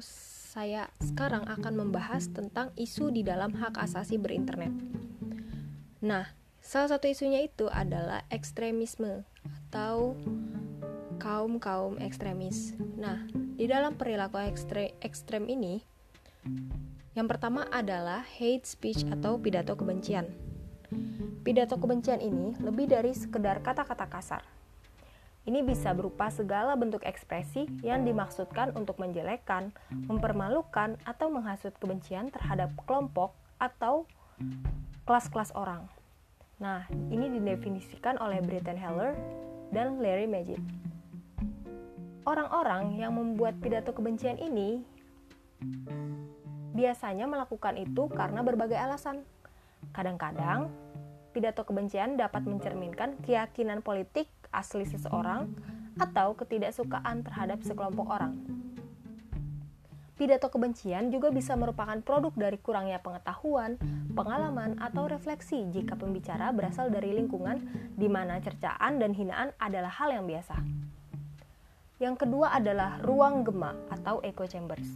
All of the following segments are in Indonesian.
sekarang akan membahas tentang isu di dalam hak asasi berinternet. Nah, salah satu isunya itu adalah ekstremisme atau kaum-kaum ekstremis. Nah, di dalam perilaku ekstre ekstrem ini, yang pertama adalah hate speech atau pidato kebencian. Pidato kebencian ini lebih dari sekedar kata-kata kasar ini bisa berupa segala bentuk ekspresi yang dimaksudkan untuk menjelekkan, mempermalukan, atau menghasut kebencian terhadap kelompok atau kelas-kelas orang. Nah, ini didefinisikan oleh Britton Heller dan Larry Magid. Orang-orang yang membuat pidato kebencian ini biasanya melakukan itu karena berbagai alasan. Kadang-kadang, pidato kebencian dapat mencerminkan keyakinan politik asli seseorang atau ketidaksukaan terhadap sekelompok orang. Pidato kebencian juga bisa merupakan produk dari kurangnya pengetahuan, pengalaman, atau refleksi jika pembicara berasal dari lingkungan di mana cercaan dan hinaan adalah hal yang biasa. Yang kedua adalah ruang gema atau echo chambers.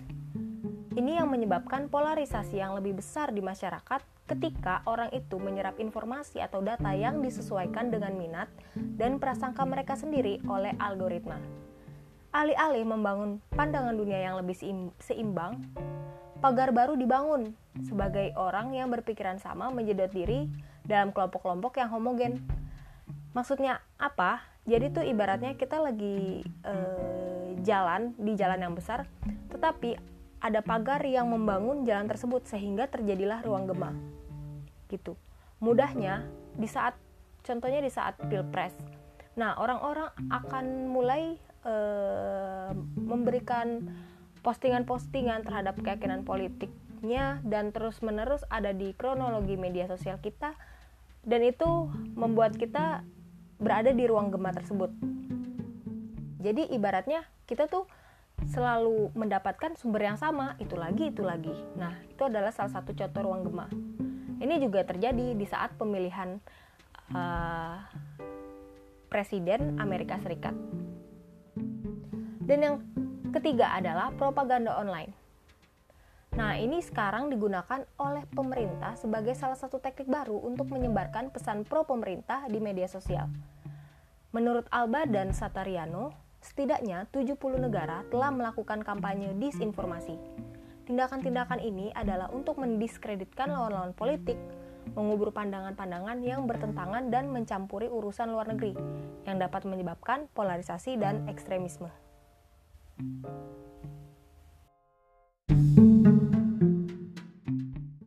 Ini yang menyebabkan polarisasi yang lebih besar di masyarakat ketika orang itu menyerap informasi atau data yang disesuaikan dengan minat dan prasangka mereka sendiri oleh algoritma. Alih-alih membangun pandangan dunia yang lebih seimbang, pagar baru dibangun sebagai orang yang berpikiran sama menjedot diri dalam kelompok-kelompok yang homogen. Maksudnya apa? Jadi tuh ibaratnya kita lagi eh, jalan di jalan yang besar, tetapi ada pagar yang membangun jalan tersebut sehingga terjadilah ruang gema gitu. Mudahnya di saat contohnya di saat pilpres. Nah orang-orang akan mulai e, memberikan postingan-postingan terhadap keyakinan politiknya dan terus-menerus ada di kronologi media sosial kita dan itu membuat kita berada di ruang gema tersebut. Jadi ibaratnya kita tuh selalu mendapatkan sumber yang sama itu lagi itu lagi nah itu adalah salah satu contoh ruang gema ini juga terjadi di saat pemilihan uh, presiden Amerika Serikat. Dan yang ketiga adalah propaganda online. Nah, ini sekarang digunakan oleh pemerintah sebagai salah satu teknik baru untuk menyebarkan pesan pro pemerintah di media sosial. Menurut Alba dan Satariano, setidaknya 70 negara telah melakukan kampanye disinformasi Tindakan-tindakan ini adalah untuk mendiskreditkan lawan-lawan politik, mengubur pandangan-pandangan yang bertentangan dan mencampuri urusan luar negeri yang dapat menyebabkan polarisasi dan ekstremisme.